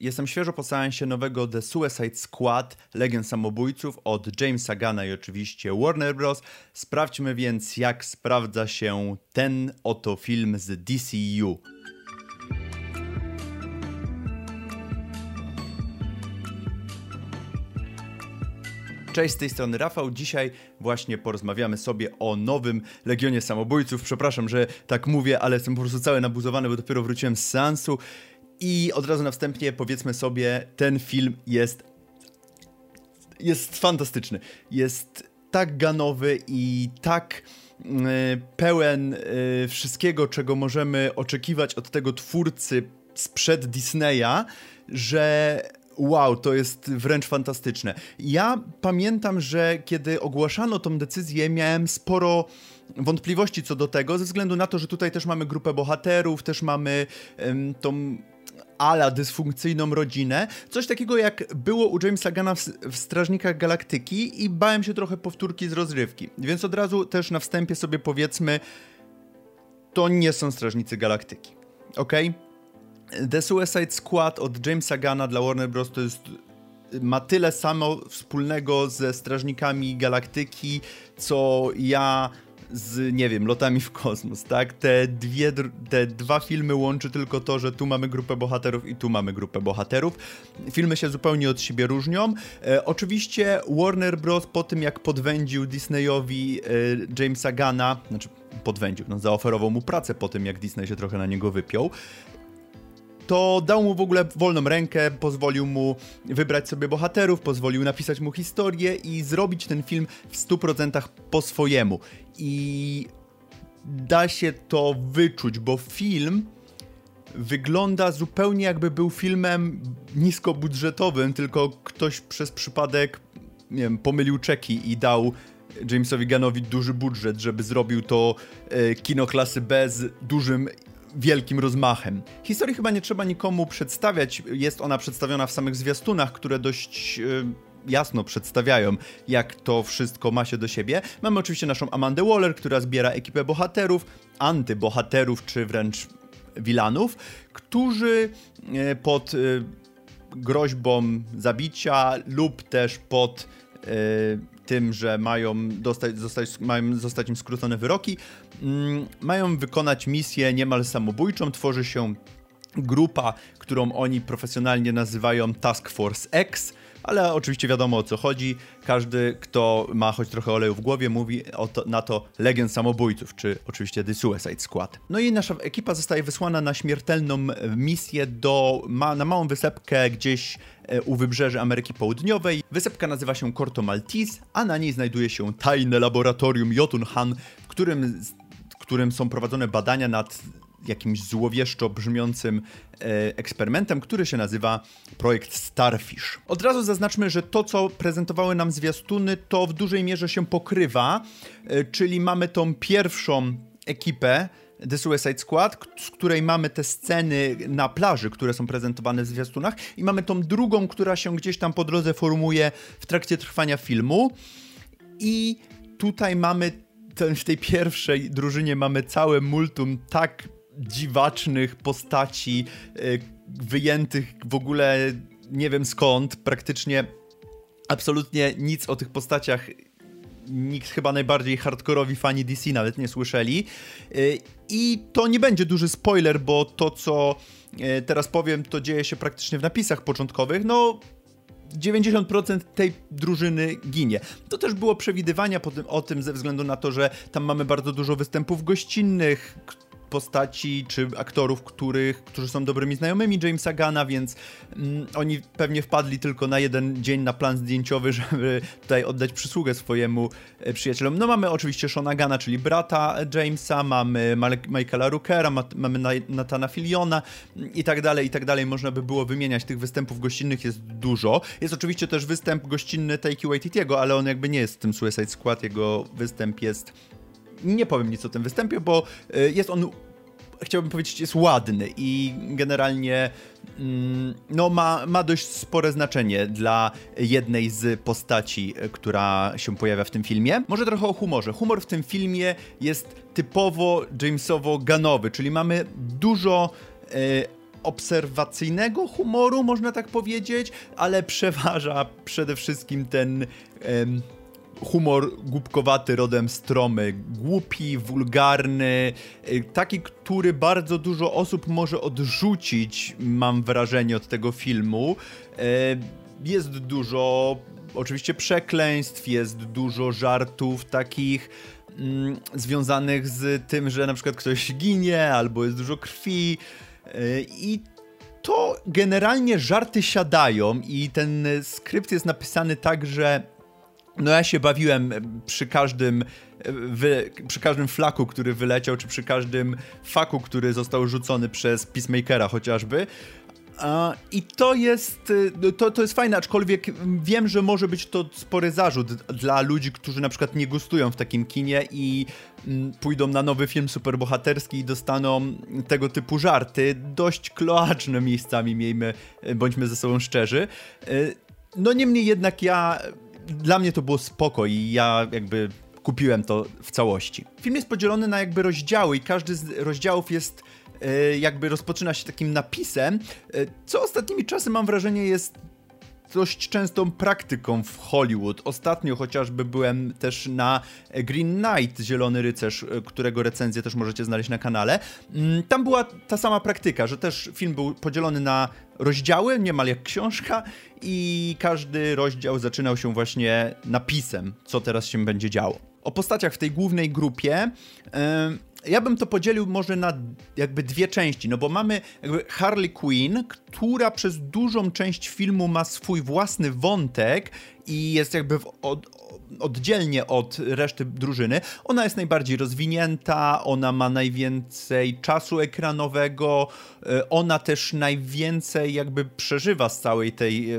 Jestem świeżo po seansie nowego The Suicide Squad, Legend Samobójców od Jamesa Gana i oczywiście Warner Bros. Sprawdźmy więc, jak sprawdza się ten oto film z DCU. Cześć, z tej strony Rafał. Dzisiaj właśnie porozmawiamy sobie o nowym Legionie Samobójców. Przepraszam, że tak mówię, ale jestem po prostu cały nabuzowany, bo dopiero wróciłem z seansu. I od razu na wstępie powiedzmy sobie, ten film jest jest fantastyczny. Jest tak ganowy i tak y, pełen y, wszystkiego, czego możemy oczekiwać od tego twórcy sprzed Disneya, że wow, to jest wręcz fantastyczne. Ja pamiętam, że kiedy ogłaszano tą decyzję, miałem sporo wątpliwości co do tego, ze względu na to, że tutaj też mamy grupę bohaterów, też mamy tą ala dysfunkcyjną rodzinę. Coś takiego jak było u Jamesa Gana w, w, Strażnikach Galaktyki i bałem się trochę powtórki z rozrywki. Więc od razu też na wstępie sobie powiedzmy, to nie są Strażnicy Galaktyki. Ok? The Suicide Squad od Jamesa Gana dla Warner Bros. to jest ma tyle samo wspólnego ze Strażnikami Galaktyki, co ja z, nie wiem, lotami w kosmos, tak? Te, dwie, te dwa filmy łączy tylko to, że tu mamy grupę bohaterów i tu mamy grupę bohaterów. Filmy się zupełnie od siebie różnią. E, oczywiście Warner Bros. po tym, jak podwędził Disneyowi e, Jamesa Gana, znaczy podwędził, no zaoferował mu pracę po tym, jak Disney się trochę na niego wypiął, to dał mu w ogóle wolną rękę, pozwolił mu wybrać sobie bohaterów, pozwolił napisać mu historię i zrobić ten film w 100% po swojemu. I da się to wyczuć, bo film wygląda zupełnie jakby był filmem niskobudżetowym, tylko ktoś przez przypadek, nie wiem, pomylił czeki i dał Jamesowi Ganowi duży budżet, żeby zrobił to e, kino klasy B z dużym wielkim rozmachem. Historii chyba nie trzeba nikomu przedstawiać, jest ona przedstawiona w samych zwiastunach, które dość yy, jasno przedstawiają, jak to wszystko ma się do siebie. Mamy oczywiście naszą Amandę Waller, która zbiera ekipę bohaterów, antybohaterów, czy wręcz wilanów, którzy yy, pod yy, groźbą zabicia lub też pod tym, że mają dostać, zostać, mają zostać im skrócone wyroki, mm, mają wykonać misję niemal samobójczą. Tworzy się grupa, którą oni profesjonalnie nazywają Task Force X, ale oczywiście wiadomo o co chodzi. Każdy, kto ma choć trochę oleju w głowie, mówi to, na to Legend Samobójców, czy oczywiście The Suicide Squad. No i nasza ekipa zostaje wysłana na śmiertelną misję do, ma, na małą wysepkę gdzieś e, u wybrzeży Ameryki Południowej. Wysepka nazywa się Corto Maltese, a na niej znajduje się tajne laboratorium Jotunhan, w którym, w którym są prowadzone badania nad jakimś złowieszczo brzmiącym e, eksperymentem, który się nazywa projekt Starfish. Od razu zaznaczmy, że to, co prezentowały nam zwiastuny, to w dużej mierze się pokrywa, e, czyli mamy tą pierwszą ekipę, The Suicide Squad, z której mamy te sceny na plaży, które są prezentowane w zwiastunach i mamy tą drugą, która się gdzieś tam po drodze formuje w trakcie trwania filmu i tutaj mamy ten, w tej pierwszej drużynie mamy całe multum tak dziwacznych postaci, e, wyjętych w ogóle nie wiem skąd, praktycznie absolutnie nic o tych postaciach nikt chyba najbardziej hardkorowi fani DC nawet nie słyszeli. E, I to nie będzie duży spoiler, bo to co e, teraz powiem, to dzieje się praktycznie w napisach początkowych. No, 90% tej drużyny ginie. To też było przewidywania po tym, o tym ze względu na to, że tam mamy bardzo dużo występów gościnnych, postaci czy aktorów, których, którzy są dobrymi znajomymi Jamesa Gana, więc mm, oni pewnie wpadli tylko na jeden dzień na plan zdjęciowy, żeby tutaj oddać przysługę swojemu e, przyjacielom. No mamy oczywiście Shona Gana, czyli brata Jamesa, mamy Michaela Rookera, mamy Natana Filiona i tak dalej, i tak dalej. Można by było wymieniać tych występów gościnnych, jest dużo. Jest oczywiście też występ gościnny Taiki Waititiego, ale on jakby nie jest w tym Suicide Squad, jego występ jest nie powiem nic o tym występie, bo y, jest on chciałbym powiedzieć, jest ładny i generalnie mm, no, ma, ma dość spore znaczenie dla jednej z postaci, y, która się pojawia w tym filmie. Może trochę o humorze. Humor w tym filmie jest typowo Jamesowo-ganowy, czyli mamy dużo y, obserwacyjnego humoru, można tak powiedzieć, ale przeważa przede wszystkim ten humor głupkowaty rodem stromy, głupi, wulgarny, y, taki, który bardzo dużo osób może odrzucić, mam wrażenie, od tego filmu. Y, jest dużo oczywiście przekleństw, jest dużo żartów takich mm, związanych z tym, że na przykład ktoś ginie, albo jest dużo krwi y, i to generalnie żarty siadają i ten skrypt jest napisany tak, że no ja się bawiłem przy każdym wy, przy każdym flaku, który wyleciał, czy przy każdym faku, który został rzucony przez Peacemakera chociażby. I to jest, no to, to jest fajne, aczkolwiek wiem, że może być to spory zarzut dla ludzi, którzy na przykład nie gustują w takim kinie i mm, pójdą na nowy film superbohaterski i dostaną tego typu żarty, dość kloaczne miejscami, miejmy, bądźmy ze sobą szczerzy. No niemniej jednak ja dla mnie to było spoko i ja jakby kupiłem to w całości. Film jest podzielony na jakby rozdziały i każdy z rozdziałów jest e, jakby rozpoczyna się takim napisem, e, co ostatnimi czasy mam wrażenie jest dość częstą praktyką w Hollywood. Ostatnio chociażby byłem też na Green Knight, Zielony Rycerz, e, którego recenzję też możecie znaleźć na kanale. Mm, tam była ta sama praktyka, że też film był podzielony na rozdziały, niemal jak książka i każdy rozdział zaczynał się właśnie napisem, co teraz się będzie działo. O postaciach w tej głównej grupie ja bym to podzielił może na jakby dwie części, no bo mamy Harley Quinn, która przez dużą część filmu ma swój własny wątek i jest jakby od, oddzielnie od reszty drużyny. Ona jest najbardziej rozwinięta, ona ma najwięcej czasu ekranowego, e, ona też najwięcej jakby przeżywa z całej tej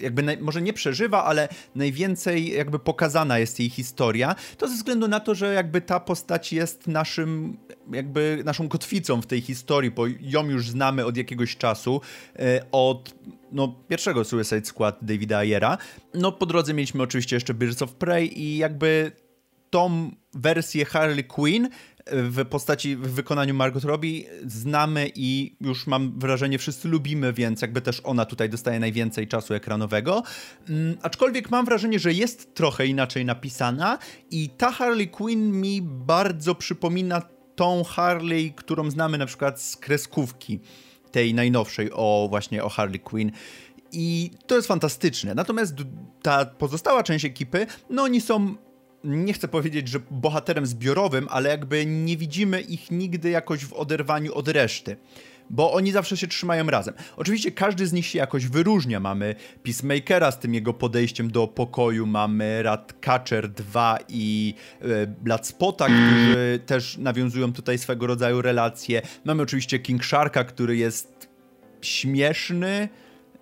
jakby naj, może nie przeżywa, ale najwięcej jakby pokazana jest jej historia, to ze względu na to, że jakby ta postać jest naszym, jakby naszą kotwicą w tej historii, bo ją już znamy od jakiegoś czasu, e, od no, pierwszego Suicide Squad Davida Ayera. No po drodze mieliśmy oczywiście jeszcze Birds of Prey i jakby tą wersję Harley Quinn w postaci, w wykonaniu Margot Robbie znamy i już mam wrażenie wszyscy lubimy, więc jakby też ona tutaj dostaje najwięcej czasu ekranowego. Um, aczkolwiek mam wrażenie, że jest trochę inaczej napisana i ta Harley Quinn mi bardzo przypomina tą Harley, którą znamy na przykład z kreskówki tej najnowszej o właśnie o Harley Quinn. I to jest fantastyczne. Natomiast ta pozostała część ekipy, no oni są nie chcę powiedzieć, że bohaterem zbiorowym, ale jakby nie widzimy ich nigdy jakoś w oderwaniu od reszty. Bo oni zawsze się trzymają razem. Oczywiście każdy z nich się jakoś wyróżnia. Mamy Peacemakera z tym jego podejściem do pokoju, mamy Ratcatcher 2 i e, Bloodspota, którzy też nawiązują tutaj swego rodzaju relacje. Mamy oczywiście King Sharka, który jest śmieszny,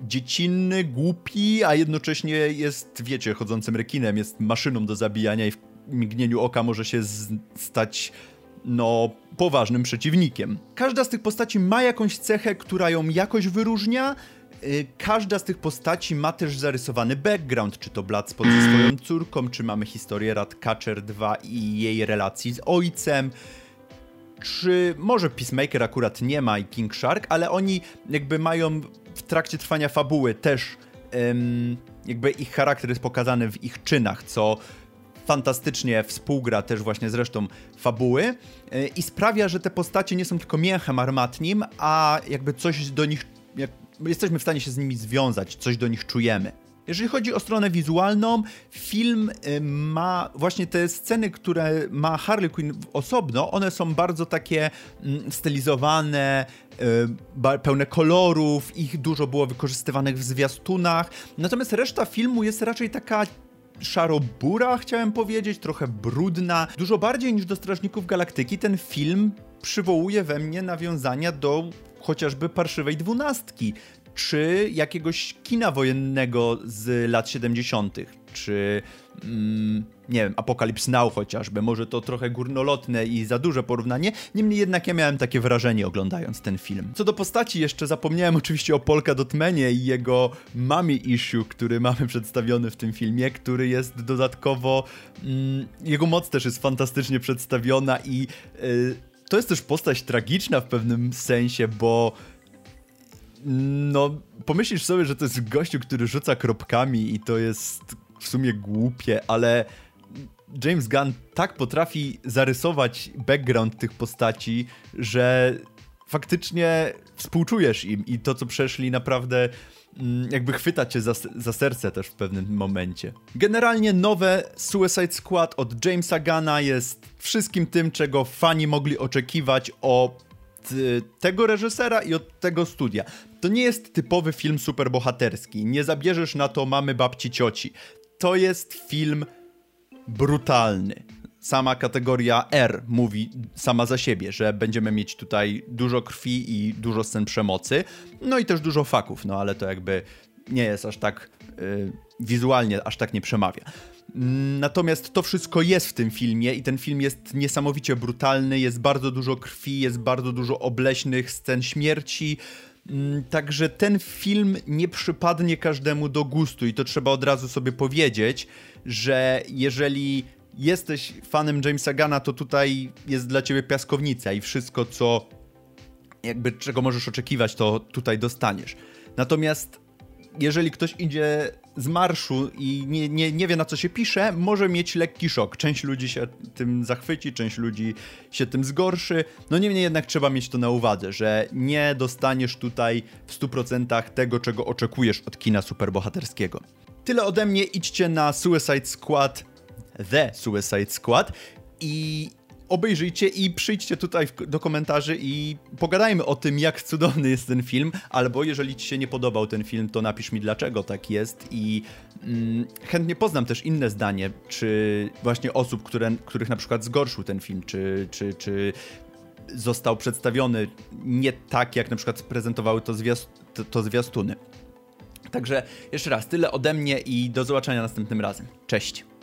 dziecinny, głupi, a jednocześnie jest, wiecie, chodzącym rekinem, jest maszyną do zabijania i w mignieniu oka może się stać no, poważnym przeciwnikiem. Każda z tych postaci ma jakąś cechę, która ją jakoś wyróżnia. Y, każda z tych postaci ma też zarysowany background, czy to Bloodspot ze swoją córką, czy mamy historię Ratcatcher 2 i jej relacji z ojcem czy może Peacemaker akurat nie ma i King Shark, ale oni jakby mają w trakcie trwania fabuły też jakby ich charakter jest pokazany w ich czynach, co fantastycznie współgra też właśnie z resztą fabuły yy, i sprawia, że te postacie nie są tylko mięchem armatnim, a jakby coś do nich, jesteśmy w stanie się z nimi związać, coś do nich czujemy. Jeżeli chodzi o stronę wizualną, film y, ma właśnie te sceny, które ma Harley Quinn osobno, one są bardzo takie mm, stylizowane, y, pełne kolorów, ich dużo było wykorzystywanych w zwiastunach. Natomiast reszta filmu jest raczej taka szarobura, chciałem powiedzieć, trochę brudna. Dużo bardziej niż do Strażników Galaktyki ten film przywołuje we mnie nawiązania do chociażby parszywej dwunastki, czy jakiegoś kina wojennego z lat 70., czy mm, nie wiem, Apocalypse Now chociażby. Może to trochę górnolotne i za duże porównanie, niemniej jednak ja miałem takie wrażenie oglądając ten film. Co do postaci jeszcze zapomniałem oczywiście o Polka Dotmanie i jego mami issue, który mamy przedstawiony w tym filmie, który jest dodatkowo... Mm, jego moc też jest fantastycznie przedstawiona i... Yy, to jest też postać tragiczna w pewnym sensie, bo No, pomyślisz sobie, że to jest gościu, który rzuca kropkami i to jest w sumie głupie, ale James Gunn tak potrafi zarysować background tych postaci, że faktycznie współczujesz im i to, co przeszli, naprawdę mm, jakby chwyta cię za, za, serce też w pewnym momencie. Generalnie nowe Suicide Squad od Jamesa Gunna jest wszystkim tym, czego fani mogli oczekiwać od tego reżysera i od tego studia. To nie jest typowy film superbohaterski. Nie zabierzesz na to mamy babci cioci. To jest film brutalny. Sama kategoria R mówi sama za siebie, że będziemy mieć tutaj dużo krwi i dużo scen przemocy, no i też dużo faków, no ale to jakby nie jest aż tak yy, wizualnie, aż tak nie przemawia. Natomiast to wszystko jest w tym filmie i ten film jest niesamowicie brutalny, jest bardzo dużo krwi, jest bardzo dużo obleśnych scen śmierci. Mm, także ten film nie przypadnie każdemu do gustu i to trzeba od razu sobie powiedzieć, że jeżeli jesteś fanem Jamesa Gana, to tutaj jest dla ciebie piaskownica i wszystko, co jakby czego możesz oczekiwać, to tutaj dostaniesz. Natomiast jeżeli ktoś idzie z marszu i nie, nie, nie wie na co się pisze, może mieć lekki szok. Część ludzi się tym zachwyci, część ludzi się tym zgorszy. No niemniej jednak trzeba mieć to na uwadze, że nie dostaniesz tutaj w 100% tego, czego oczekujesz od kina superbohaterskiego. Tyle ode mnie, idźcie na Suicide Squad, The Suicide Squad i obejrzyjcie i przyjdźcie tutaj do komentarzy i pogadajmy o tym, jak cudowny jest ten film, albo jeżeli ci się nie podobał ten film, to napisz mi dlaczego tak jest i mm, chętnie poznam też inne zdanie, czy właśnie osób, które, których na przykład zgorszył ten film, czy, czy, czy został przedstawiony nie tak, jak na przykład prezentowały to, zwiast to, to zwiastuny. Także jeszcze raz, tyle ode mnie i do zobaczenia następnym razem. Cześć!